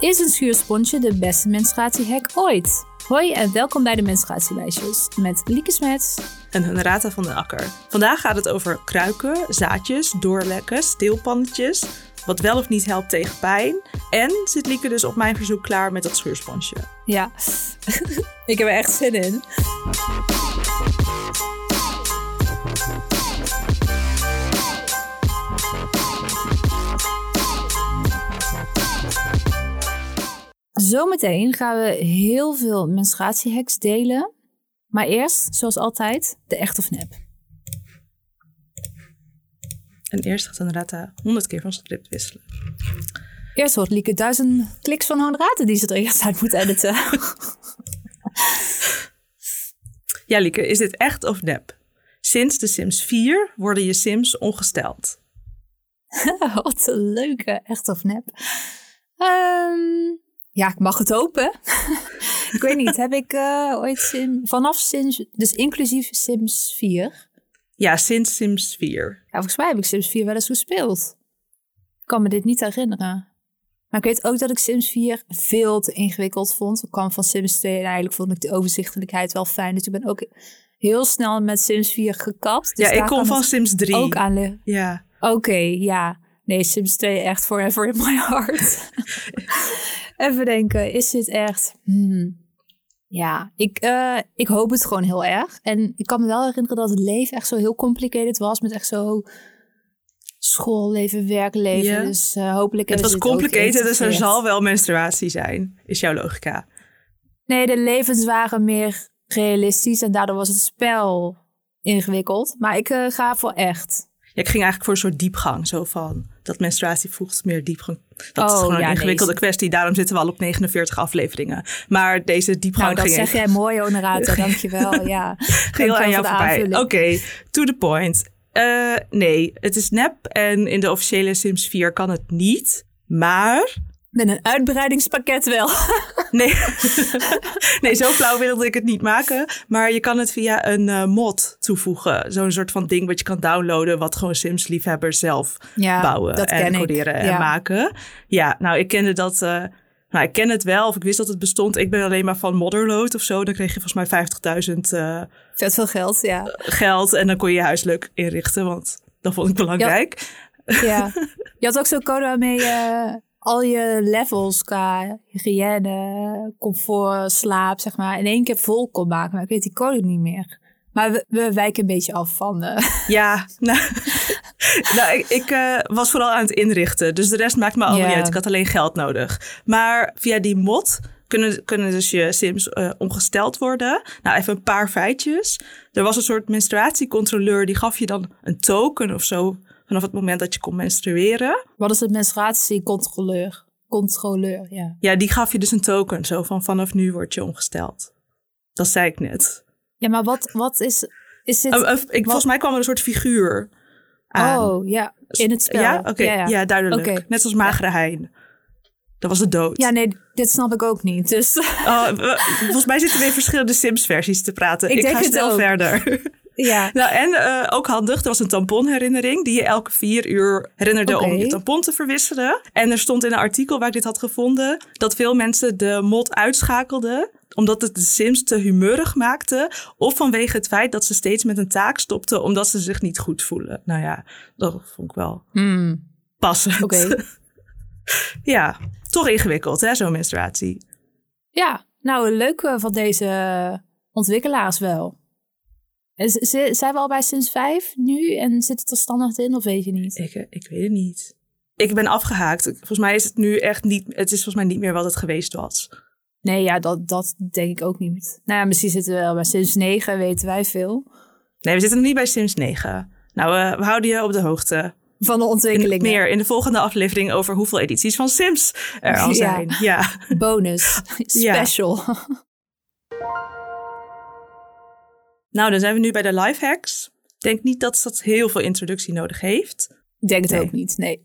Is een schuursponsje de beste menstruatiehack ooit? Hoi en welkom bij de Menstruatiewijsjes met Lieke Smets. en Honorata van den Akker. Vandaag gaat het over kruiken, zaadjes, doorlekken, steelpannetjes, wat wel of niet helpt tegen pijn. En zit Lieke dus op mijn verzoek klaar met dat schuursponsje. Ja, ik heb er echt zin in. Zometeen gaan we heel veel menstruatiehacks delen. Maar eerst, zoals altijd, de echt of nep. En eerst gaat Honorata 100 keer van script wisselen. Eerst hoort Lieke duizend kliks van Honorate die ze er eerst uit moet editen. Ja, Lieke, is dit echt of nep? Sinds de Sims 4 worden je Sims ongesteld. Wat een leuke, echt of nep. Ehm, ja, ik mag het hopen. ik weet niet, heb ik eh, ooit Sim, vanaf Sims, dus inclusief Sims 4. Ja, sinds Sims 4. Ja, volgens mij heb ik Sims 4 wel eens gespeeld. Ik kan me dit niet herinneren. Maar ik weet ook dat ik Sims 4 veel te ingewikkeld vond. Ik kwam van Sims 2 en eigenlijk vond ik de overzichtelijkheid wel fijn. Dus ik ben ook heel snel met Sims 4 gekapt. Dus ja, ik kom van Sims 3. Ook aan. Ja. Oké, ja. Nee, Sims 2 echt forever in my heart. Even denken, is dit echt... Hmm. Ja, ik, eh, ik hoop het gewoon heel erg. En ik kan me wel herinneren dat het leven echt zo heel complicated was. Met echt zo schoolleven, werkleven. Dus eh, hopelijk... Het was complicated, dus er zal wel menstruatie zijn, is jouw logica. Nee, de levens waren meer realistisch. En daardoor was het spel ingewikkeld. Maar ik eh, ga voor echt. Ja, ik ging eigenlijk voor een soort diepgang. Zo van, dat menstruatie voegt meer diepgang. Dat is Oh, gewoon een ja, ingewikkelde kwestie. Daarom zitten we al op 49 afleveringen. Maar deze diepgang Nou, dat ging, zeg jij mooi, Honorata. Dankjewel. Ja. heel aan jou voorbij. Oké, to the point. Eh, nee, het is nep. En in de officiële Sims 4 kan het niet. Maar... Met een uitbreidingspakket wel. Nee, nee zo flauw wilde ik het niet maken. Maar je kan het via een eh, mod toevoegen. Zo'n soort van ding wat je kan downloaden... wat gewoon Sims-liefhebbers zelf Ja, bouwen dat en ik. coderen en Ja. maken. Ja, nou, ik kende dat. eh, nou, ik ken het wel, of ik wist dat het bestond. Ik ben alleen maar van Modderload of zo. Dan kreeg je volgens mij 50.000 eh, Vet veel geld, ja. geld. En dan kon je je huis leuk inrichten, want dat vond ik belangrijk. ja. Je had ook zo'n code waarmee je al je levels qua hygiëne, comfort, slaap, zeg maar, in één keer vol kon maken. Maar ik weet die code niet meer. Maar we, we wijken een beetje af van... Ja, nou, nou ik, ik eh, was vooral aan het inrichten. Dus de rest maakt me Ja. niet uit. Ik had alleen geld nodig. Maar via die mod kunnen, kunnen dus je sims eh, omgesteld worden. Nou, even een paar feitjes. Er was een soort menstruatiecontroleur. Die gaf je dan een token of zo... vanaf het moment dat je kon menstrueren. wat is het menstruatiecontroleur? Controleur, ja. Ja, die gaf je dus een token. Zo van vanaf nu word je omgesteld. Dat zei ik net. Ja, maar wat, wat is... Is dit... Eh, eh, ik, volgens mij kwam er een soort figuur aan. oh, ja. In het spel. Ja, oké. Ja, duidelijk. Net als Magere Hein. Dat was de dood. Ja, nee, dit snap ik ook niet. Dus Oh, volgens mij zitten we in verschillende Sims-versies te praten. Ik ga het snel ook. verder. Ja. nou, en eh, ook handig, er was een tamponherinnering... die je elke vier uur herinnerde om je tampon te verwisselen. En er stond in een artikel waar ik dit had gevonden... dat veel mensen de mod uitschakelden... omdat het de Sims te humeurig maakte... of vanwege het feit dat ze steeds met een taak stopten... omdat ze zich niet goed voelen. Nou ja, dat vond ik wel Hmm, passend. Oké. ja, toch ingewikkeld, hè, zo'n menstruatie. Ja, nou leuk eh, van deze ontwikkelaars wel. Z- Zijn we al bij sinds vijf nu en zit het er standaard in of weet je niet? Ik, eh, ik weet het niet. Ik ben afgehaakt. Volgens mij is het nu echt niet... Het is volgens mij niet meer wat het geweest was. Nee, ja, dat, dat denk ik ook niet. Nou ja, misschien zitten we wel bij sinds negen, weten wij veel. Nee, we zitten nog niet bij Sims 9. Nou, eh, we houden je op de hoogte. Van de In, ontwikkelingen. meer in de volgende aflevering over hoeveel edities van Sims er al zijn. Ja. Bonus. Ja. Nou, dan zijn we nu bij de life hacks. Ik denk niet dat dat heel veel introductie nodig heeft. Ik denk het Nee. ook niet, nee.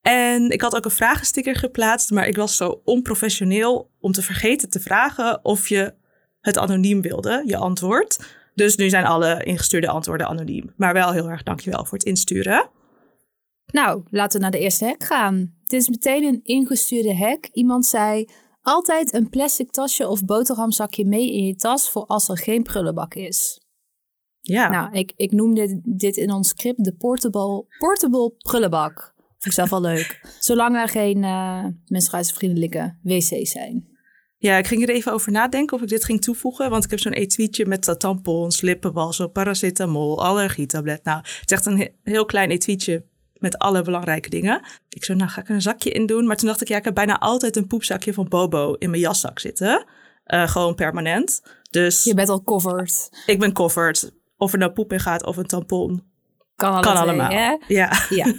En ik had ook een vragensticker geplaatst, maar ik was zo onprofessioneel om te vergeten te vragen of je het anoniem wilde, je antwoord. Dus nu zijn alle ingestuurde antwoorden anoniem. Maar wel heel erg dankjewel voor het insturen. Nou, laten we naar de eerste hack gaan. Dit is meteen een ingestuurde hack. Iemand zei: altijd een plastic tasje of boterhamzakje mee in je tas voor als er geen prullenbak is. Ja. Nou, ik, ik noemde dit in ons script de portable, portable prullenbak. Vind ik zelf wel leuk. Zolang er geen uh, menstruatievriendelijke wc's zijn. Ja, ik ging er even over nadenken of ik dit ging toevoegen. Want ik heb zo'n etuietje met tampons, lippenbalsem, paracetamol, allergietablet. Nou, het is echt een heel klein etuietje met alle belangrijke dingen. Ik zo, nou ga ik er een zakje in doen. Maar toen dacht ik, ja, ik heb bijna altijd een poepzakje van Bobo in mijn jaszak zitten. Uh, gewoon permanent. Dus je bent al covered. Ik ben covered. Of er nou poep in gaat of een tampon. Kan, kan allemaal. hè? Ja. ja.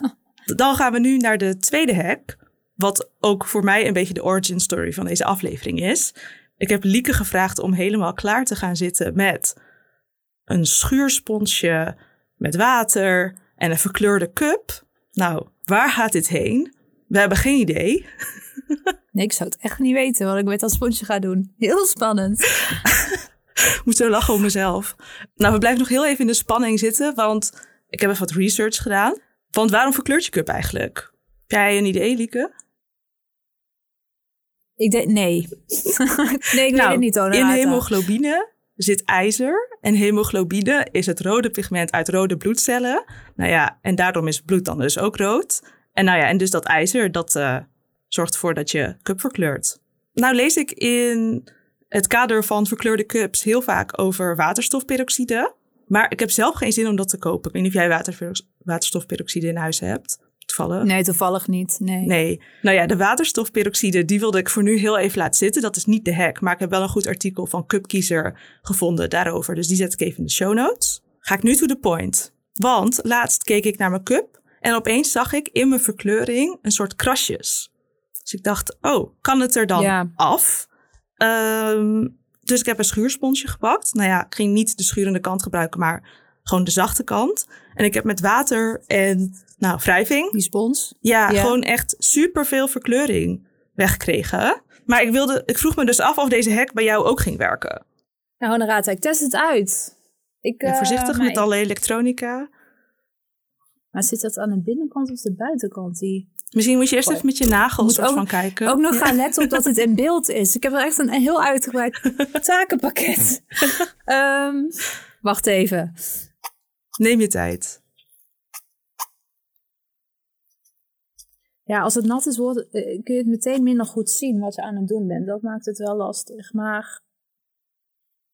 Dan gaan we nu naar de tweede hack. Wat ook voor mij een beetje de origin story van deze aflevering is. Ik heb Lieke gevraagd om helemaal klaar te gaan zitten met een schuursponsje met water en een verkleurde cup. Nou, waar gaat dit heen? We hebben geen idee. Nee, ik zou het echt niet weten wat ik met dat sponsje ga doen. Heel spannend. Moet zo lachen om mezelf. Nou, we blijven nog heel even in de spanning zitten, want ik heb even wat research gedaan. Want waarom verkleurt je cup eigenlijk? Heb jij een idee, Lieke? Ik denk, nee. nee, ik nou, weet het niet. Hoor, in hemoglobine zit ijzer. En hemoglobine is het rode pigment uit rode bloedcellen. Nou ja, en daarom is bloed dan dus ook rood. En nou ja, en dus dat ijzer, dat uh, zorgt ervoor dat je cup verkleurt. Nou lees ik in het kader van verkleurde cups heel vaak over waterstofperoxide. Maar ik heb zelf geen zin om dat te kopen. Ik weet niet of jij waterstofperoxide in huis hebt. Toevallig. Nee, toevallig niet. Nee. nee. Nou ja, de waterstofperoxide, die wilde ik voor nu heel even laten zitten. Dat is niet de hack, maar ik heb wel een goed artikel van Cupkiezer gevonden daarover. Dus die zet ik even in de show notes. Ga ik nu to the point. Want laatst keek ik naar mijn cup en opeens zag ik in mijn verkleuring een soort krasjes. Dus ik dacht, oh, kan het er dan ja. af? Um, dus ik heb een schuursponsje gepakt. Nou ja, ik ging niet de schurende kant gebruiken, maar gewoon de zachte kant. En ik heb met water en nou, wrijving. Die spons? Ja, gewoon echt superveel verkleuring weggekregen. Maar ik, wilde, ik vroeg me dus af of deze hack bij jou ook ging werken. Nou, raad ik test het uit. Ik, ja, voorzichtig uh, met alle elektronica. Maar zit dat aan de binnenkant of de buitenkant? Die... Misschien moet je eerst even met je nagels ook, van kijken. Ook nog gaan letten op dat het in beeld is. Ik heb wel echt een, heel uitgebreid takenpakket. um, wacht even. Neem je tijd. Ja, als het nat is, wordt, eh, kun je het meteen minder goed zien wat je aan het doen bent. Dat maakt het wel lastig. Maar,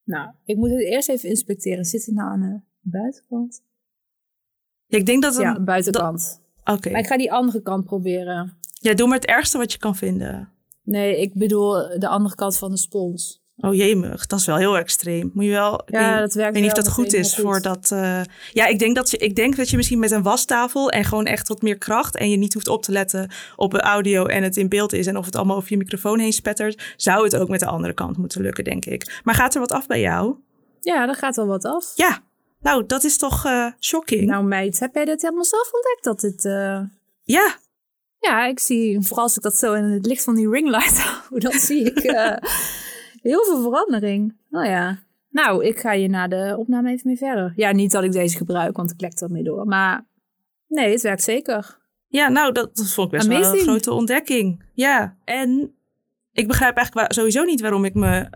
nou, ik moet het eerst even inspecteren. Zit het nou aan de buitenkant? Ja, ik denk dat het... Ja, buitenkant. Oké. Maar ik ga die andere kant proberen. Ja, doe maar het ergste wat je kan vinden. Nee, ik bedoel de andere kant van de spons. Oh jemig, dat is wel heel extreem. Moet je wel. Ja, dat werkt. Ik weet niet of dat goed is voor dat. Uh, ja, ik denk dat je. Ik denk dat je misschien met een wastafel en gewoon echt wat meer kracht en je niet hoeft op te letten op de audio en het in beeld is en of het allemaal over je microfoon heen spettert, zou het ook met de andere kant moeten lukken, denk ik. Maar gaat er wat af bij jou? Ja, er gaat wel wat af. Ja, nou, dat is toch uh, shocking. Nou, meid, heb jij dit helemaal zelf ontdekt dat het. Uh... Ja. Ja, ik zie, vooral als ik dat zo in het licht van die ringlight hou, dan zie ik uh, heel veel verandering. Nou ja. Nou, ik ga je na de opname even mee verder. Ja, niet dat ik deze gebruik, want ik lek er mee door. Maar nee, het werkt zeker. Ja, nou, dat, dat vond ik best Amazing. wel een grote ontdekking. Ja, en ik begrijp eigenlijk sowieso niet waarom ik mijn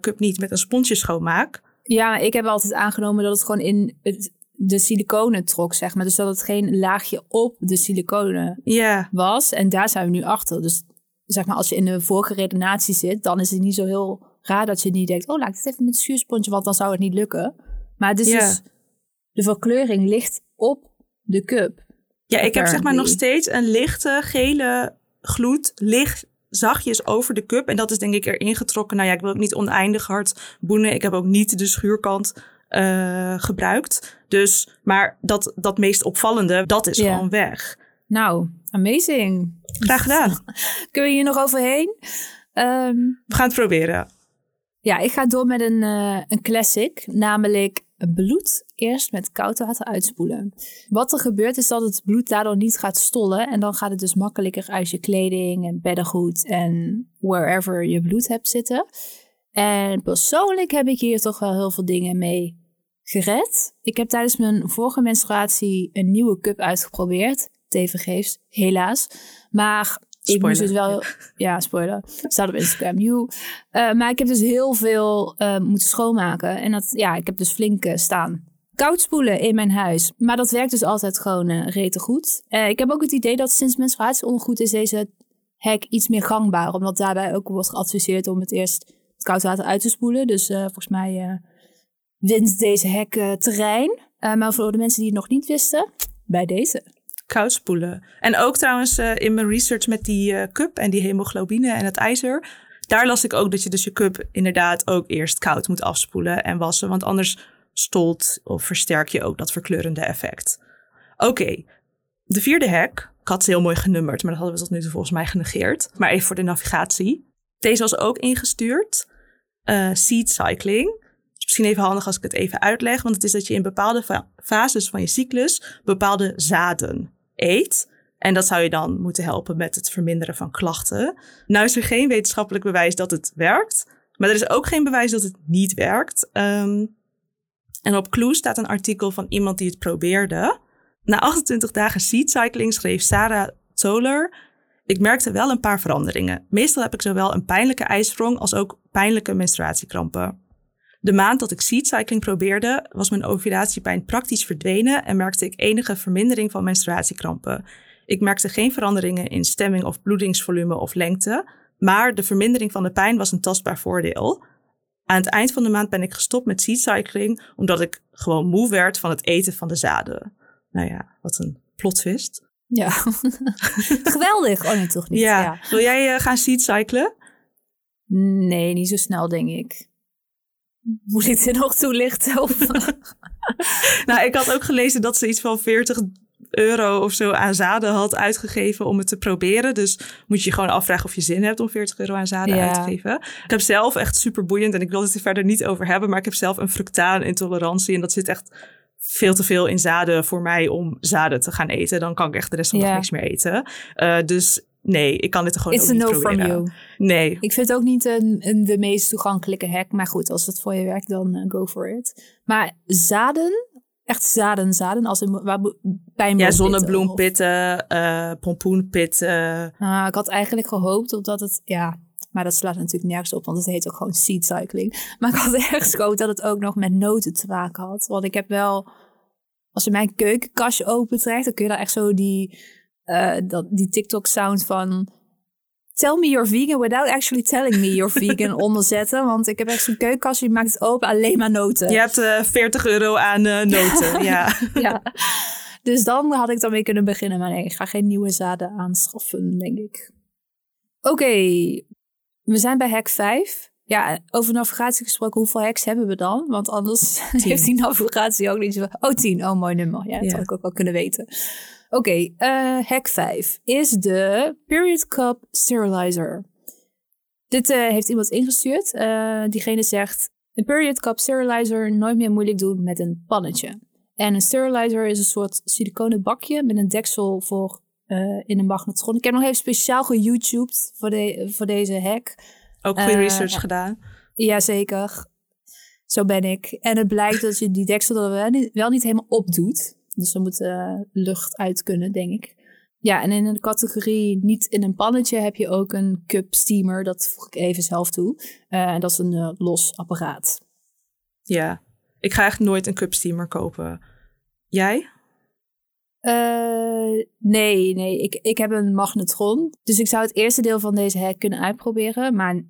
cup niet met een sponsje schoonmaak. Ja, ik heb altijd aangenomen dat het gewoon in het, de siliconen trok, zeg maar. Dus dat het geen laagje op de siliconen yeah. was. En daar zijn we nu achter. Dus zeg maar, als je in de vorige redenatie zit, dan is het niet zo heel raar dat je niet denkt, oh, laat ik het even met een schuursponsje, want dan zou het niet lukken. Maar het is yeah. dus, de verkleuring ligt op de cup. Ja, ik heb zeg maar nog steeds een lichte gele gloed licht zachtjes over de cup. En dat is denk ik erin getrokken. Nou ja, ik wil ook niet oneindig hard boenen. Ik heb ook niet de schuurkant uh, gebruikt. Dus, maar dat, dat meest opvallende, dat is gewoon weg. Nou, amazing. Graag gedaan. Kunnen we hier nog overheen? Um, we gaan het proberen. Ja, ik ga door met een, uh, een classic, namelijk bloed eerst met koud water uitspoelen. Wat er gebeurt is dat het bloed daardoor niet gaat stollen en dan gaat het dus makkelijker uit je kleding en beddengoed en wherever je bloed hebt zitten. En persoonlijk heb ik hier toch wel heel veel dingen mee gered. Ik heb tijdens mijn vorige menstruatie een nieuwe cup uitgeprobeerd. tevergeefs, helaas. Maar ik moest dus wel, ja, spoiler, staat op Instagram, you. Uh, maar ik heb dus heel veel uh, moeten schoonmaken. En dat, ja, ik heb dus flink uh, staan koud spoelen in mijn huis. Maar dat werkt dus altijd gewoon uh, rete goed. ik heb ook het idee dat sinds menstruatieondergoed is deze hack iets meer gangbaar. Omdat daarbij ook wordt geadviseerd om het eerst koud water uit te spoelen. Dus volgens mij wint deze hack terrein. maar voor de mensen die het nog niet wisten, bij deze koud spoelen. En ook trouwens uh, in mijn research met die uh, cup en die hemoglobine en het ijzer. Daar las ik ook dat je dus je cup inderdaad ook eerst koud moet afspoelen en wassen. Want anders stolt of versterk je ook dat verkleurende effect. Oké, de vierde hack. Ik had ze heel mooi genummerd, maar dat hadden we tot nu toe volgens mij genegeerd. Maar even voor de navigatie. Deze was ook ingestuurd. Uh, seed cycling misschien even handig als ik het even uitleg, want het is dat je in bepaalde fa fases van je cyclus bepaalde zaden eet. En dat zou je dan moeten helpen met het verminderen van klachten. Nou is er geen wetenschappelijk bewijs dat het werkt. Maar er is ook geen bewijs dat het niet werkt. Um, en op Clue staat een artikel van iemand die het probeerde. Na 28 dagen seed cycling schreef Sarah Zoller... Ik merkte wel een paar veranderingen. Meestal heb ik zowel een pijnlijke ijsprong als ook pijnlijke menstruatiekrampen. De maand dat ik seed cycling probeerde, was mijn ovulatiepijn praktisch verdwenen en merkte ik enige vermindering van menstruatiekrampen. Ik merkte geen veranderingen in stemming of bloedingsvolume of lengte, maar de vermindering van de pijn was een tastbaar voordeel. Aan het eind van de maand ben ik gestopt met seed cycling omdat ik gewoon moe werd van het eten van de zaden. Nou ja, wat een plot twist. Ja, geweldig. Oh nee, toch niet. Ja. Wil jij uh, gaan seed cyclen? Nee, niet zo snel, denk ik. Moet ik dit nog toelichten? Of? nou, ik had ook gelezen dat ze iets van 40 euro of zo aan zaden had uitgegeven om het te proberen. Dus moet je je gewoon afvragen of je zin hebt om 40 euro aan zaden uit te geven. Ik heb zelf echt super boeiend en ik wil het er verder niet over hebben, maar ik heb zelf een fructaanintolerantie en dat zit echt veel te veel in zaden voor mij om zaden te gaan eten. Dan kan ik echt de rest van de dag niks meer eten. Uh, dus nee, ik kan dit er gewoon It's ook niet proberen. From you. Nee. Ik vind het ook niet een, een, de meest toegankelijke hack. Maar goed, als het voor je werkt, dan uh, go for it. Maar zaden, echt zaden, zaden, als in waar, Ja, zonnebloempitten, uh, pompoenpitten. Ah, ik had eigenlijk gehoopt op dat het, ja, maar dat slaat natuurlijk nergens op, want het heet ook gewoon seed cycling. Maar ik had ergens gehoopt dat het ook nog met noten te maken had. Want ik heb wel, als je mijn keukenkastje opentrekt, dan kun je daar echt zo die uh, dat, die TikTok-sound van... Tell me you're vegan without actually telling me you're vegan onderzetten. Want ik heb echt zo'n keukenkast, die maakt het open, alleen maar noten. Je hebt uh, eh, 40 euro aan uh, noten, ja. ja. Dus dan had ik dan mee kunnen beginnen. Maar nee, ik ga geen nieuwe zaden aanschaffen, denk ik. Oké, we zijn bij hack 5. Ja, over navigatie gesproken, hoeveel hacks hebben we dan? Want anders heeft die navigatie ook niet zo... Oh, 10. Oh, mooi nummer. Ja, dat had ik ook wel kunnen weten. Oké, okay, uh, eh, hack 5 is de Period Cup Sterilizer. Dit uh, heeft iemand ingestuurd. Uh, diegene zegt: Een Period Cup Sterilizer nooit meer moeilijk doen met een pannetje. En een sterilizer is een soort siliconen bakje met een deksel voor in een magnetron. Ik heb nog even speciaal geYouTubed voor, de, voor deze hack. Ook goede research gedaan. Jazeker. Zo ben ik. En het blijkt dat je die deksel er wel niet, wel niet helemaal opdoet. Dus er moet uh, lucht uit kunnen, denk ik. Ja, en in de categorie niet in een pannetje heb je ook een cup steamer. Dat voeg ik even zelf toe. Uh, en dat is een uh, los apparaat. Ja, ik ga echt nooit een cup steamer kopen. Jij? nee, nee. Ik, ik heb een magnetron. Dus ik zou het eerste deel van deze hack kunnen uitproberen. Maar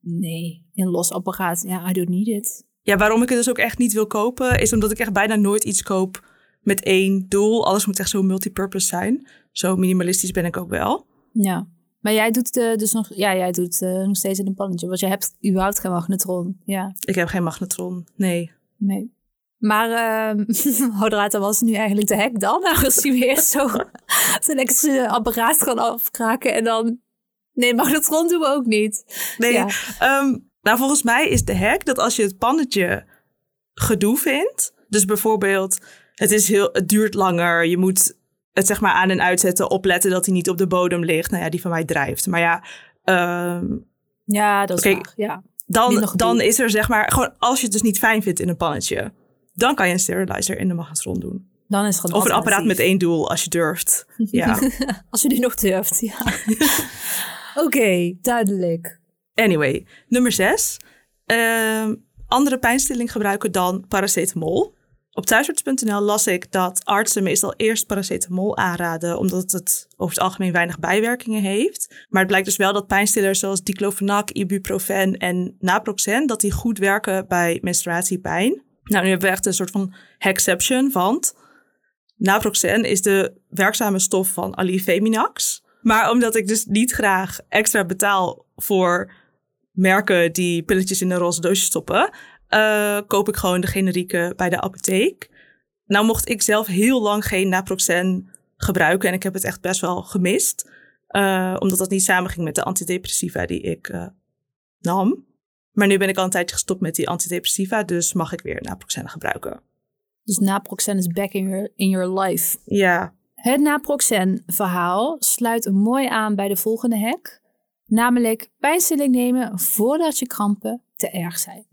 nee, een los apparaat. Ja, I don't need it. Ja, waarom ik het dus ook echt niet wil kopen... is omdat ik echt bijna nooit iets koop met één doel. Alles moet echt zo multipurpose zijn. Zo minimalistisch ben ik ook wel. Ja. Maar jij doet uh, dus nog, ja, jij doet uh, nog steeds in een pannetje. Want je hebt überhaupt geen magnetron. Ja. Ik heb geen magnetron. Nee. Nee. Maar uh, was nu eigenlijk de hek dan? Als hij weer zo zijn lekker apparaat kan afkraken en dan... Nee, magnetron doen we ook niet. Nee, ja. um, nou volgens mij is de hack dat als je het pannetje gedoe vindt... Dus bijvoorbeeld het, is heel, het duurt langer. Je moet het zeg maar aan en uitzetten, opletten dat hij niet op de bodem ligt. Nou ja, die van mij drijft. Maar ja. Um, ja, dat is okay, waar, ja. Dan, dan is er zeg maar, gewoon als je het dus niet fijn vindt in een pannetje, dan kan je een sterilizer in de magnetron doen. Dan is een Of een apparaat met één doel, als je durft. Ja. Als u die nog durft, ja. Oké, duidelijk. Anyway, nummer zes. Ehm, andere pijnstilling gebruiken dan paracetamol. Op thuisarts.nl las ik dat artsen meestal eerst paracetamol aanraden, omdat het over het algemeen weinig bijwerkingen heeft. Maar het blijkt dus wel dat pijnstillers zoals diclofenac, ibuprofen en naproxen, dat die goed werken bij menstruatiepijn. Nou, nu hebben we echt een soort van hexception, want naproxen is de werkzame stof van Alifeminax. Maar omdat ik dus niet graag extra betaal voor merken die pilletjes in een roze doosje stoppen, eh, koop ik gewoon de generieke bij de apotheek. Nou mocht ik zelf heel lang geen naproxen gebruiken en ik heb het echt best wel gemist. eh, omdat dat niet samenging met de antidepressiva die ik eh, nam. Maar nu ben ik al een tijdje gestopt met die antidepressiva, dus mag ik weer naproxen gebruiken. Dus naproxen is back in your, in your life. Ja, Het naproxen-verhaal sluit mooi aan bij de volgende hack. Namelijk pijnstilling nemen voordat je krampen te erg zijn.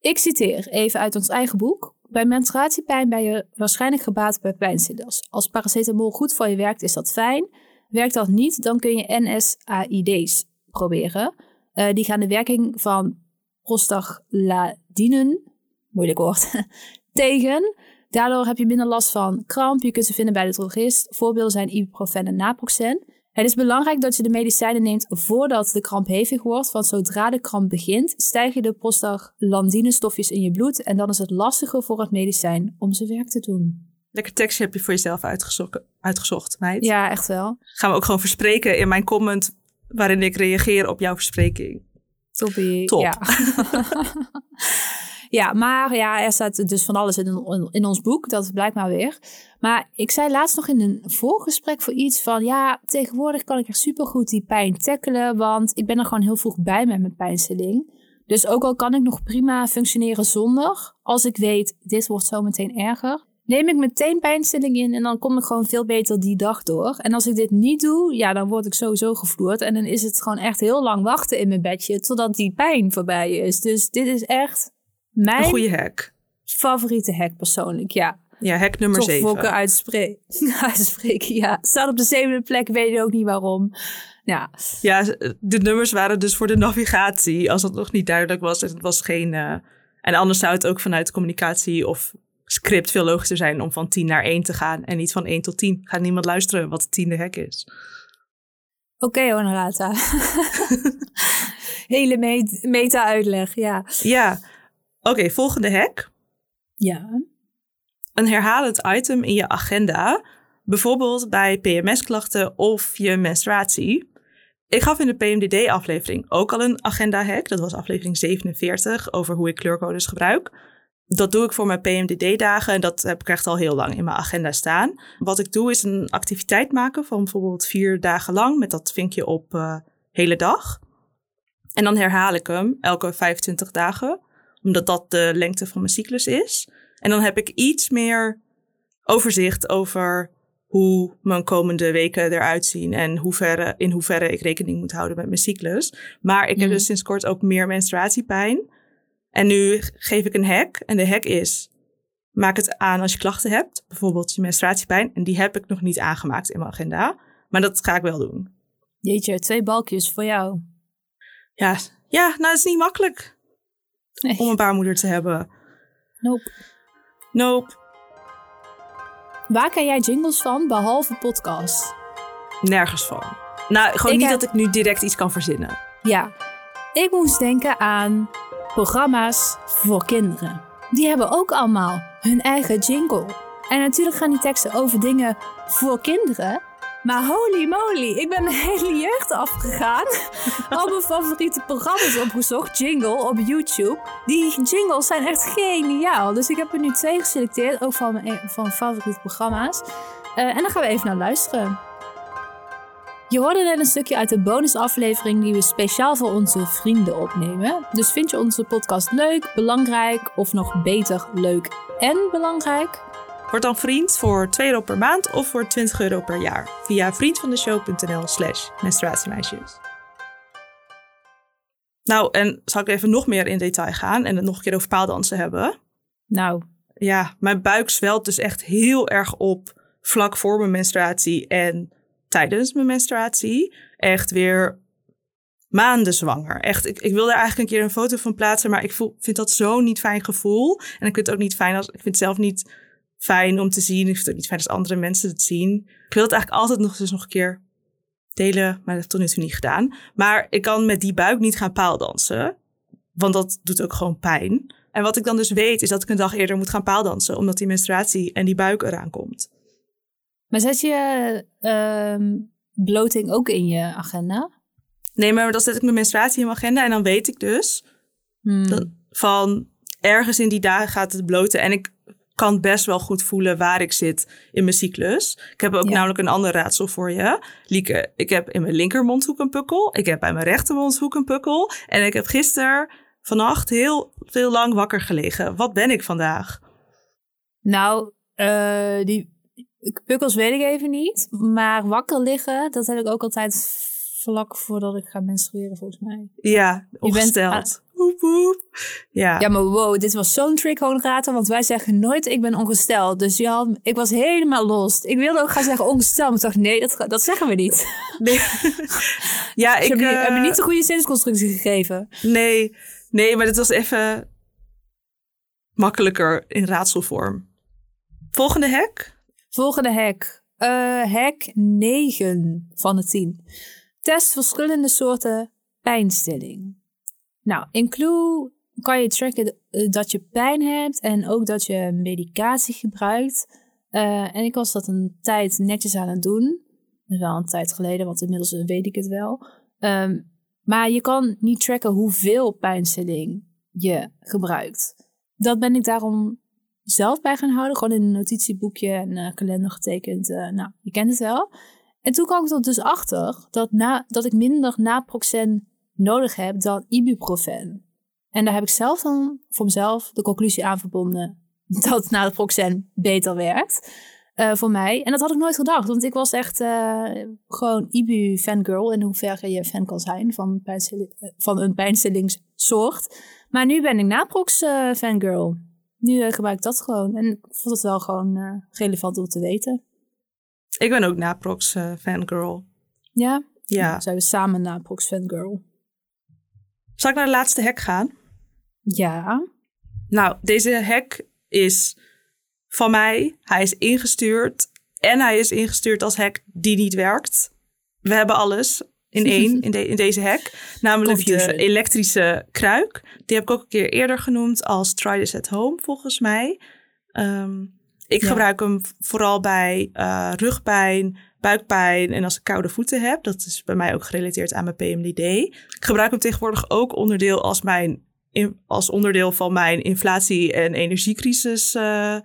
Ik citeer even uit ons eigen boek. Bij menstruatiepijn ben je waarschijnlijk gebaat bij pijnstillers. Als paracetamol goed voor je werkt, is dat fijn. Werkt dat niet, dan kun je NSAID's proberen. Eh, die gaan de werking van prostaglandinen, moeilijk woord, tegen. Daardoor heb je minder last van kramp. Je kunt ze vinden bij de drogist. Voorbeelden zijn ibuprofen en naproxen. Het is belangrijk dat je de medicijnen neemt voordat de kramp hevig wordt, want zodra de kramp begint, stijgen de prostaglandinestofjes in je bloed en dan is het lastiger voor het medicijn om zijn werk te doen. lekker tekstje heb je voor jezelf uitgezocht, uitgezocht meid. Ja, echt wel. Gaan we ook gewoon verspreken in mijn comment waarin ik reageer op jouw verspreking. Toppie. Top. Ja. ja, maar ja, er staat dus van alles in, in ons boek. Dat blijkt maar weer. Maar ik zei laatst nog in een voorgesprek voor iets van... Ja, tegenwoordig kan ik echt supergoed die pijn tackelen. Want ik ben er gewoon heel vroeg bij met mijn pijnstilling. Dus ook al kan ik nog prima functioneren zonder... Als ik weet, dit wordt zo meteen erger... Neem ik meteen pijnstilling in en dan kom ik gewoon veel beter die dag door. En als ik dit niet doe, ja, dan word ik sowieso gevloerd. En dan is het gewoon echt heel lang wachten in mijn bedje totdat die pijn voorbij is. Dus dit is echt Een mijn goede hack. favoriete hack persoorlijk, ja. Ja, hack nummer Toch 7. Fokken uitspreken. uitspreken, ja. Staat op de zevende plek, weet je ook niet waarom. Ja, Ja, de nummers waren dus voor de navigatie. Als dat nog niet duidelijk was. Het was geen. eh, en anders zou het ook vanuit communicatie of script veel logischer zijn om van 10 naar 1 te gaan. En niet van 1 tot 10. Gaat niemand luisteren wat de tiende hack is. oké Honorata. Hele met- meta-uitleg, ja. Ja, oké, volgende hack. Ja. Een herhalend item in je agenda. Bijvoorbeeld bij PMS-klachten of je menstruatie. Ik gaf in de PMDD-aflevering ook al een agenda-hack. Dat was aflevering 47 over hoe ik kleurcodes gebruik. Dat doe ik voor mijn PMDD-dagen en dat heb ik echt al heel lang in mijn agenda staan. Wat ik doe is een activiteit maken van bijvoorbeeld vier dagen lang met dat vinkje op eh, hele dag. En dan herhaal ik hem elke 25 dagen, omdat dat de lengte van mijn cyclus is. En dan heb ik iets meer overzicht over hoe mijn komende weken eruit zien en hoeverre, in hoeverre ik rekening moet houden met mijn cyclus. Maar ik heb Mhm. dus sinds kort ook meer menstruatiepijn. En nu geef ik een hack. En de hack is, maak het aan als je klachten hebt. Bijvoorbeeld je menstruatiepijn. En die heb ik nog niet aangemaakt in mijn agenda. Maar dat ga ik wel doen. Jeetje, twee balkjes voor jou. Ja, ja nou dat is niet makkelijk Nee. om een baarmoeder te hebben. Nope. Nope, Waar ken jij jingles van, behalve podcast? nergens van. Nou, gewoon Ik niet heb- dat ik nu direct iets kan verzinnen. Ja, ik moest denken aan programma's voor kinderen. Die hebben ook allemaal hun eigen jingle. En natuurlijk gaan die teksten over dingen voor kinderen. Maar holy moly, ik ben de hele jeugd afgegaan. Al mijn favoriete programma's opgezocht, jingle op YouTube. Die jingles zijn echt geniaal. Dus ik heb er nu twee geselecteerd, ook van mijn van favoriete programma's. Eh, en dan gaan we even naar luisteren. Je hoorde net een stukje uit de bonusaflevering die we speciaal voor onze vrienden opnemen. Dus vind je onze podcast leuk, belangrijk of nog beter leuk en belangrijk? Word dan vriend voor 2 euro per maand of voor 20 euro per jaar. Via vriendvandeshow.nl slash menstruatiemeisjes. Nou, en zal ik even nog meer in detail gaan en het nog een keer over paaldansen hebben? Nou, ja, mijn buik zwelt dus echt heel erg op vlak voor mijn menstruatie en tijdens mijn menstruatie. Echt weer maanden zwanger. Echt, ik, ik wil daar eigenlijk een keer een foto van plaatsen, maar ik voel, vind dat zo'n niet fijn gevoel. En ik vind het ook niet fijn als, ik vind het zelf niet fijn om te zien. Ik vind het ook niet fijn als andere mensen het zien. Ik wil het eigenlijk altijd nog dus nog een keer delen, maar dat heb ik tot nu toe niet gedaan. Maar ik kan met die buik niet gaan paaldansen, want dat doet ook gewoon pijn. En wat ik dan dus weet, is dat ik een dag eerder moet gaan paaldansen, omdat die menstruatie en die buik eraan komt. Maar zet je ehm, bloting ook in je agenda? Nee, maar dan zet ik mijn menstruatie in mijn agenda en dan weet ik dus Hmm. van ergens in die dagen gaat het bloten. En ik kan best wel goed voelen waar ik zit in mijn cyclus. Ik heb ook Ja. namelijk een ander raadsel voor je. Lieke, ik heb in mijn linkermondhoek een pukkel. Ik heb bij mijn rechtermondhoek een pukkel. En ik heb gisteren vannacht heel veel lang wakker gelegen. Wat ben ik vandaag? Nou, eh, die pukkels weet ik even niet. Maar wakker liggen, dat heb ik ook altijd vlak voordat ik ga menstrueren, volgens mij. Ja, bent ongesteld. Woep, woep. Ja. Ja, maar wow, dit was zo'n trick hoonrater, want wij zeggen nooit ik ben ongesteld. Dus Jan, ik was helemaal lost. Ik wilde ook gaan zeggen ongesteld, maar ik dacht nee, dat, dat zeggen we niet. Nee. ja, Ik ik heb, je, eh, heb je niet de goede zinsconstructie gegeven. Nee, nee, maar dit was even makkelijker in raadselvorm. Volgende hek? Volgende hek. Eh, hek 9 van de 10. Test verschillende soorten pijnstilling. Nou, in Clue kan je tracken eh, dat je pijn hebt en ook dat je medicatie gebruikt. Eh, en ik was dat een tijd netjes aan het doen. Dat wel een tijd geleden, want inmiddels weet ik het wel. Ehm, maar je kan niet tracken hoeveel pijnstilling je gebruikt. Dat ben ik daarom zelf bij gaan houden. Gewoon in een notitieboekje en eh, kalender getekend. Eh, nou, je kent het wel. En toen kwam ik er dus achter dat, na, dat ik minder naproxen nodig heb dan ibuprofen. En daar heb ik zelf dan voor mezelf de conclusie aan verbonden dat naproxen beter werkt eh, voor mij. En dat had ik nooit gedacht, want ik was echt eh, gewoon ibu-fangirl in hoeverre je fan kan zijn van, eh, van een pijnstillingssoort. Maar nu ben ik naprox-fangirl. Nu eh, gebruik ik dat gewoon. En ik vond het wel gewoon relevant om te weten. Ik ben ook Naprox eh, fangirl. Ja? Ja. Nou, zijn we samen naprox-fangirl. Zal ik naar de laatste hek gaan? Ja. Nou, deze hek is van mij. Hij is ingestuurd. En hij is ingestuurd als hek die niet werkt. We hebben alles in één in, de- in deze hek. Namelijk de elektrische kruik. Die heb ik ook een keer eerder genoemd als Try This at Home, volgens mij. Ehm, ik Ja. gebruik hem vooral bij eh, rugpijn, buikpijn en als ik koude voeten heb. Dat is bij mij ook gerelateerd aan mijn PMDD. Ik gebruik hem tegenwoordig ook onderdeel als, mijn, als onderdeel van mijn inflatie- en energiecrisis eh,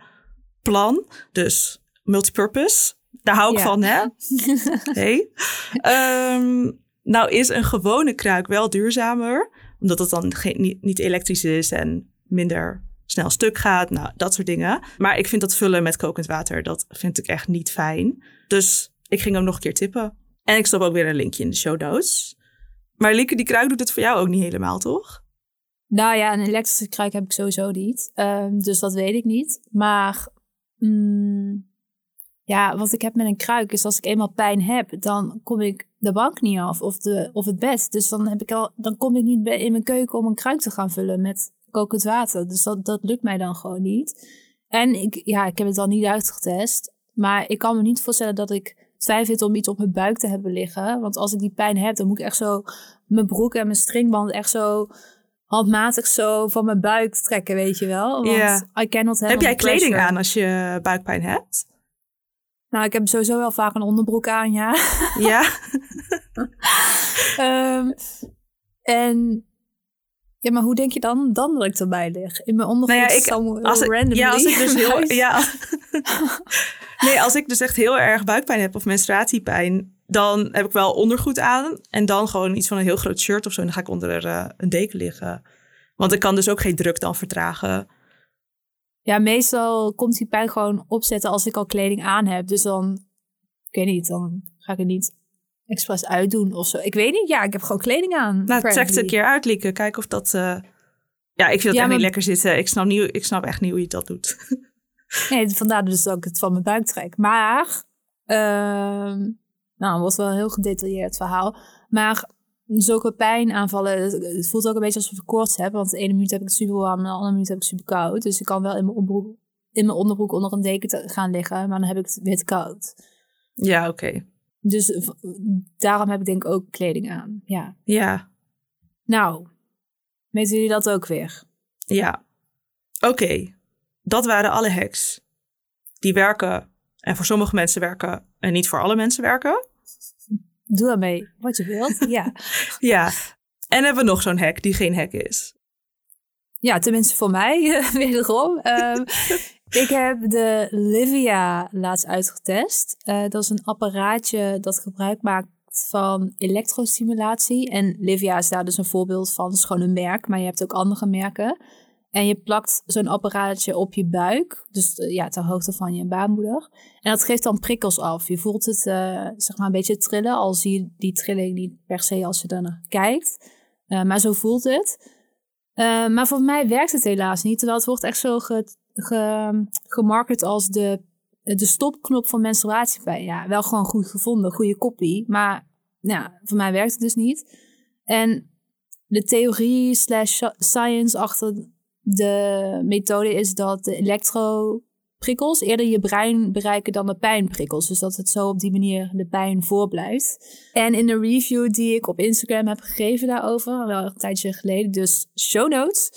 plan. Dus multipurpose. Daar hou ik Ja. van, hè? Hey. Ehm, nou is een gewone kruik wel duurzamer. Omdat het dan geen, niet, niet elektrisch is en minder snel stuk gaat. Nou, dat soort dingen. Maar ik vind dat vullen met kokend water, dat vind ik echt niet fijn. Dus ik ging hem nog een keer tippen. En ik stop ook weer een linkje in de show notes. Maar Lieke, die kruik doet het voor jou ook niet helemaal, toch? Nou ja, een elektrische kruik heb ik sowieso niet. Ehm, dus dat weet ik niet. Maar mm, ja, wat ik heb met een kruik is als ik eenmaal pijn heb, dan kom ik de bank niet af of, de, of het bed. Dus dan, heb ik al, dan kom ik niet in mijn keuken om een kruik te gaan vullen met kokend water. Dus dat, dat lukt mij dan gewoon niet. En ik, ja, ik heb het dan niet uitgetest. Maar ik kan me niet voorstellen dat ik vind om iets op mijn buik te hebben liggen. Want als ik die pijn heb, dan moet ik echt zo mijn broek en mijn stringband echt zo handmatig zo van mijn buik trekken, weet je wel. Want. I cannot heb jij kleding pressure. aan als je buikpijn hebt? Nou, ik heb sowieso wel vaak een onderbroek aan, ja. Ja? Ehm, en ja, maar hoe denk je dan, dan dat ik erbij lig? In mijn onderbroek Nou ja, ik- als ik, randomly. ja, als ik dus heel... Ja, nee, als ik dus echt heel erg buikpijn heb of menstruatiepijn... dan heb ik wel ondergoed aan. En dan gewoon iets van een heel groot shirt of zo. En dan ga ik onder eh, een deken liggen. Want ik kan dus ook geen druk dan vertragen. Ja, meestal komt die pijn gewoon opzetten als ik al kleding aan heb. Dus dan, ik weet niet, dan ga ik het niet expres uitdoen of zo. Ik weet niet, ja, ik heb gewoon kleding aan. Nou, trek het een keer uit, Lieke. Kijk of dat, eh, Ja, ik vind dat Ja, echt maar- niet lekker zitten. Ik snap, niet, ik snap echt niet hoe je dat doet. Nee, vandaar dus dat ik het van mijn buik trek. Maar, ehm nou, het wordt wel een heel gedetailleerd verhaal. Maar zulke pijnaanvallen, het, het voelt ook een beetje alsof ik koorts heb. Want de ene minuut heb ik het super warm en de andere minuut heb ik het super koud. Dus ik kan wel in mijn onderbroek, in mijn onderbroek onder een deken gaan liggen. Maar dan heb ik het weer te koud. Ja, oké. Dus daarom heb ik denk ik ook kleding aan. Ja. Ja, Nou, weten jullie dat ook weer? ja. Oké, dat waren alle hacks. Die werken en voor sommige mensen werken en niet voor alle mensen werken. Doe ermee wat je wilt. Ja. Ja, en hebben we nog zo'n hack die geen hack is. Ja, tenminste voor mij, wederom. Ehm, ik heb de Livia laatst uitgetest. Eh, dat is een apparaatje dat gebruik maakt van elektrostimulatie. En Livia is daar dus een voorbeeld van. Het is gewoon een merk, maar je hebt ook andere merken. En je plakt zo'n apparaatje op je buik. Dus eh, ja, ter hoogte van je baarmoeder. En dat geeft dan prikkels af. Je voelt het eh, zeg maar een beetje trillen. Al zie je die trilling niet per se als je daarnaar kijkt. Maar zo voelt het. Maar voor mij werkt het helaas niet. Terwijl het wordt echt zo ge, ge, gemarket als de, de stopknop van menstruatiepijn. Ja, wel gewoon goed gevonden, goede kopie. Maar ja, voor mij werkt het dus niet. En de theorie slash science achter de methode is dat de elektroprikkels eerder je brein bereiken dan de pijnprikkels. Dus dat het zo op die manier de pijn voorblijft. En in de review die ik op Instagram heb gegeven daarover, wel een tijdje geleden, dus show notes.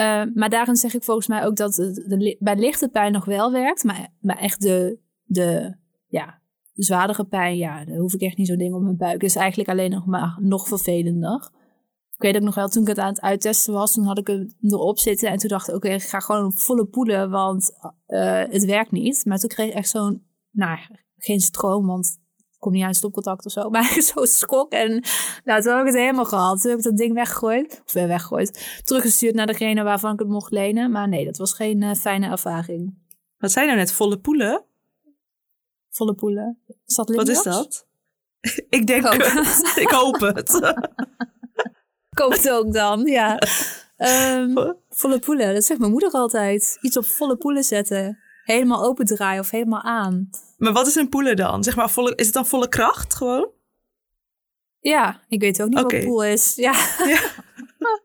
Uh, maar daarin zeg ik volgens mij ook dat het de, bij lichte pijn nog wel werkt. Maar, maar echt de, de ja, zwaardere pijn, ja, daar hoef ik echt niet zo'n ding op mijn buik. is eigenlijk alleen nog maar nog vervelender. Ik weet ook nog wel, toen ik het aan het uittesten was, toen had ik hem erop zitten. En toen dacht ik, oké, ik ga gewoon volle poelen, want uh, het werkt niet. Maar toen kreeg ik echt zo'n, nou, geen stroom, want komt niet uit stopcontact of zo. Maar zo'n schok. En nou, toen heb ik het helemaal gehad. Toen heb ik dat ding weggegooid. Of weer weggegooid. Teruggestuurd naar degene waarvan ik het mocht lenen. Maar nee, dat was geen uh, fijne ervaring. Wat zijn nou net volle poelen? Volle poelen. Is dat Wat is dat? ik denk het. ik hoop het. Koop het ook dan, ja. Um, volle poelen, dat zegt mijn moeder altijd. Iets op volle poelen zetten. Helemaal open draaien of helemaal aan. Maar wat is een poelen dan? Zeg maar, volle, is het dan volle kracht gewoon? Ja, ik weet ook niet okay. wat poel is. Ja. ja.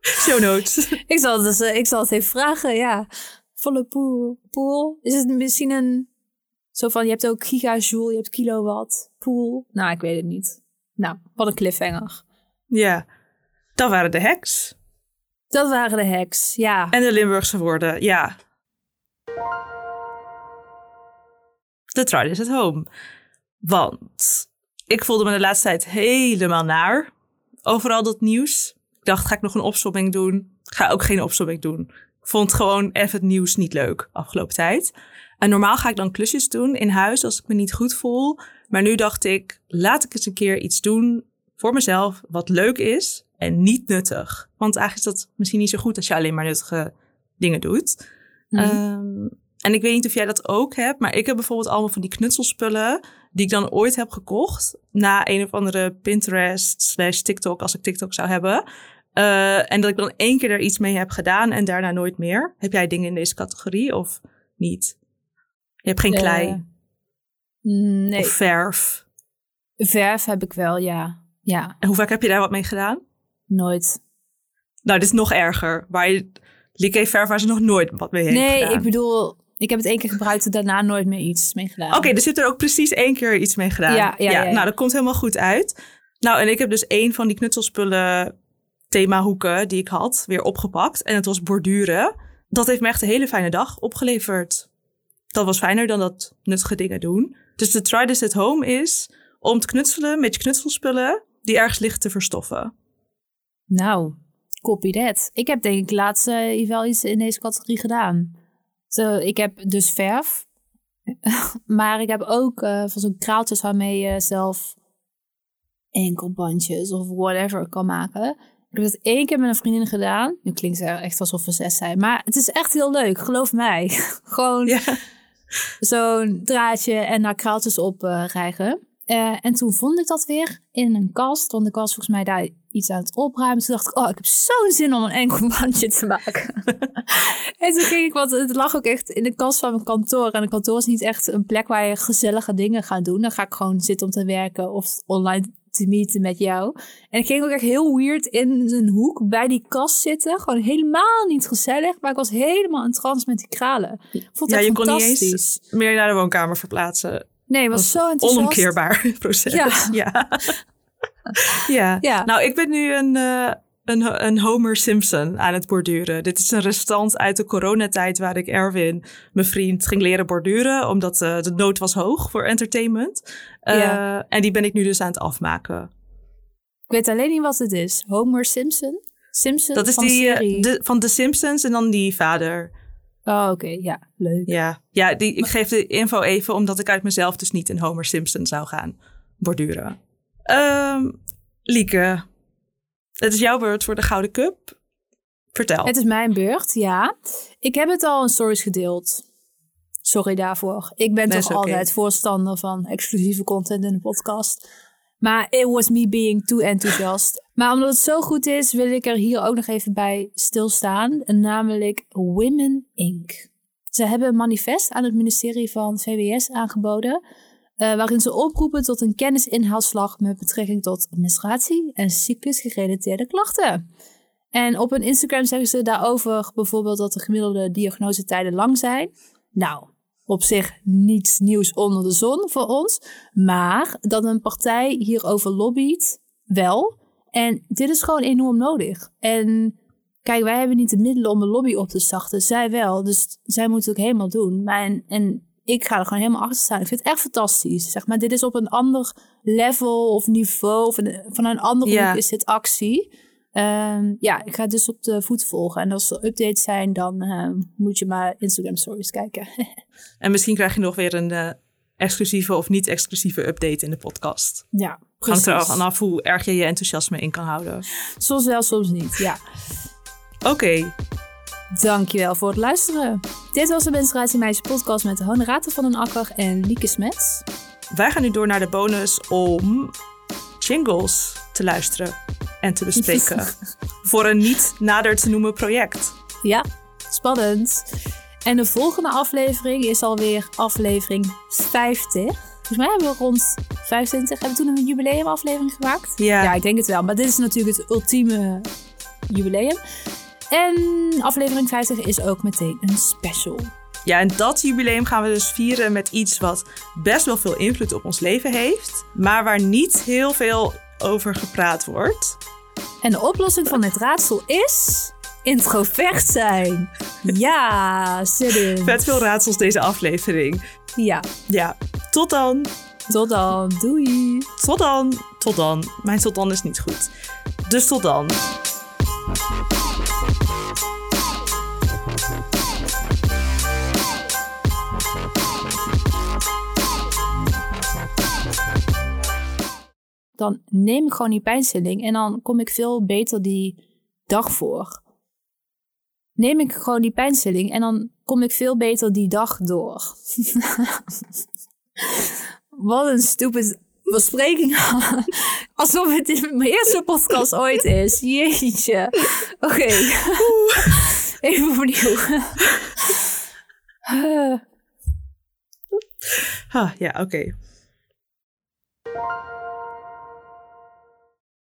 Show notes. ik, zal het, dus, ik zal het even vragen, ja. Volle poel. pool. Is het misschien een... Zo van, je hebt ook gigajoule, je hebt kilowatt. Pool. Nou, ik weet het niet. Nou, wat een cliffhanger. Ja. Dat waren de hacks. Dat waren de hacks, ja. En de Limburgse woorden, ja. De try is at home. Want ik voelde me de laatste tijd helemaal naar. Overal dat nieuws. Ik dacht, ga ik nog een opsomming doen? Ga ook geen opsomming doen. Ik vond gewoon even het nieuws niet leuk afgelopen tijd. En normaal ga ik dan klusjes doen in huis als ik me niet goed voel. Maar nu dacht ik, laat ik eens een keer iets doen voor mezelf wat leuk is en niet nuttig. Want eigenlijk is dat misschien niet zo goed als je alleen maar nuttige dingen doet. Mm-hmm. Um, en ik weet niet of jij dat ook hebt, maar ik heb bijvoorbeeld allemaal van die knutselspullen die ik dan ooit heb gekocht na een of andere Pinterest slash TikTok, als ik TikTok zou hebben. Uh, en dat ik dan één keer er iets mee heb gedaan en daarna nooit meer. Heb jij dingen in deze categorie of niet? Je hebt geen klei? Uh, nee. Of verf? Verf heb ik wel, ja. ja. En hoe vaak heb je daar wat mee gedaan? Nooit. Nou, dit is nog erger. Waar je Liqué verf waar ze nog nooit wat mee heeft Nee, gedaan. ik bedoel, ik heb het één keer gebruikt en daarna nooit meer iets mee gedaan. Oké, okay, dus je hebt er ook precies één keer iets mee gedaan. Ja, ja, ja, ja, Nou, dat komt helemaal goed uit. Nou, en ik heb dus één van die knutselspullen themahoeken die ik had weer opgepakt. En het was borduren. Dat heeft me echt een hele fijne dag opgeleverd. Dat was fijner dan dat nuttige dingen doen. Dus de try this at home is om te knutselen met je knutselspullen die ergens liggen te verstoffen. Nou, copy that. Ik heb denk ik laatst uh, wel iets in deze categorie gedaan. So, ik heb dus verf. maar ik heb ook uh, van zo'n kraaltjes waarmee je zelf enkelbandjes of whatever kan maken. Ik heb het één keer met een vriendin gedaan. Nu klinkt het echt alsof we zes zijn. Maar het is echt heel leuk, geloof mij. Gewoon ja. zo'n draadje en daar kraaltjes op uh, rijgen. Eh, en toen vond ik dat weer in een kast, want ik was volgens mij daar iets aan het opruimen. Toen dacht ik, oh, ik heb zo'n zin om een enkelbandje te maken. en toen ging ik, want het lag ook echt in de kast van mijn kantoor. En een kantoor is niet echt een plek waar je gezellige dingen gaat doen. Dan ga ik gewoon zitten om te werken of online te meeten met jou. En ik ging ook echt heel weird in een hoek bij die kast zitten. Gewoon helemaal niet gezellig, maar ik was helemaal in trance met die kralen. Vond het ja, je kon niet fantastisch. eens meer naar de woonkamer verplaatsen. Nee, het was zo enthousiast. Onomkeerbaar proces. Ja. Ja. ja. Ja. Nou, ik ben nu een, eh, een, een Homer Simpson aan het borduren. Dit is een restant uit de coronatijd waar ik Erwin, mijn vriend, ging leren borduren. Omdat eh, de nood was hoog voor entertainment. Eh, Ja. En die ben ik nu dus aan het afmaken. Ik weet alleen niet wat het is. Homer Simpson? Simpson Dat is van die serie. de, van The Simpsons en dan die vader. Oh, oké. Ja, leuk. Ja, ja die, ik geef de info even omdat ik uit mezelf dus niet een Homer Simpson zou gaan borduren. Ehm Lieke, het is jouw beurt voor de Gouden Cup. Vertel. Het is mijn beurt, ja. Ik heb het al in stories gedeeld. Sorry daarvoor. Ik ben toch altijd voorstander van exclusieve content in de podcast. Maar it was me being too enthousiast. Maar omdat het zo goed is, wil ik er hier ook nog even bij stilstaan. Namelijk Women Inc. Ze hebben een manifest aan het ministerie van VWS aangeboden. Eh, waarin ze oproepen tot een kennisinhaalslag met betrekking tot menstruatie en cyclusgerelateerde klachten. En op hun Instagram zeggen ze daarover bijvoorbeeld dat de gemiddelde diagnosetijden lang zijn. Nou, op zich niets nieuws onder de zon voor ons. Maar dat een partij hierover lobbyt, wel. En dit is gewoon enorm nodig. En kijk, wij hebben niet de middelen om een lobby op te starten. Zij wel. Dus zij moeten het ook helemaal doen. Maar en ik ga er gewoon helemaal achter staan. Ik vind het echt fantastisch. Zeg maar, dit is op een ander level of niveau. Of een- van een andere Ja. hoek is dit actie. Ehm, ja, ik ga het dus op de voet volgen. En als er updates zijn, dan ehm, moet je maar Instagram stories kijken. En misschien krijg je nog weer een eh, exclusieve of niet exclusieve update in de podcast. ja, Hangt precies. er vanaf hoe erg je je enthousiasme in kan houden. Soms wel, soms niet. Ja. Oké, Dankjewel voor het luisteren. Dit was de Menstruatie Meisje podcast met Honorata van den Akker en Lieke Smets. wij gaan nu door naar de bonus om jingles te luisteren en te bespreken. voor een niet nader te noemen project. Ja, spannend. En de volgende aflevering is alweer aflevering 50. Volgens mij hebben we rond 25. Hebben we toen een jubileumaflevering gemaakt? Ja. Ja, ik denk het wel. Maar dit is natuurlijk het ultieme jubileum. En aflevering 50 is ook meteen een special. Ja, en dat jubileum gaan we dus vieren met iets wat best wel veel invloed op ons leven heeft, maar waar niet heel veel over gepraat wordt. En de oplossing van dit raadsel is... introvert zijn. Ja, zit in. Vet veel raadsels deze aflevering. Ja, Ja, tot dan. tot dan. Doei. Tot dan. Tot dan. Mijn tot dan is niet goed. Dus tot dan. Dan neem ik gewoon die pijnstilling en dan kom ik veel beter die dag voor. Neem ik gewoon die pijnstilling en dan kom ik veel beter die dag door. Wat een stupid bespreking. Alsof het mijn eerste podcast ooit is. Jeetje. Oké. Even opnieuw. Ah, ja, oké.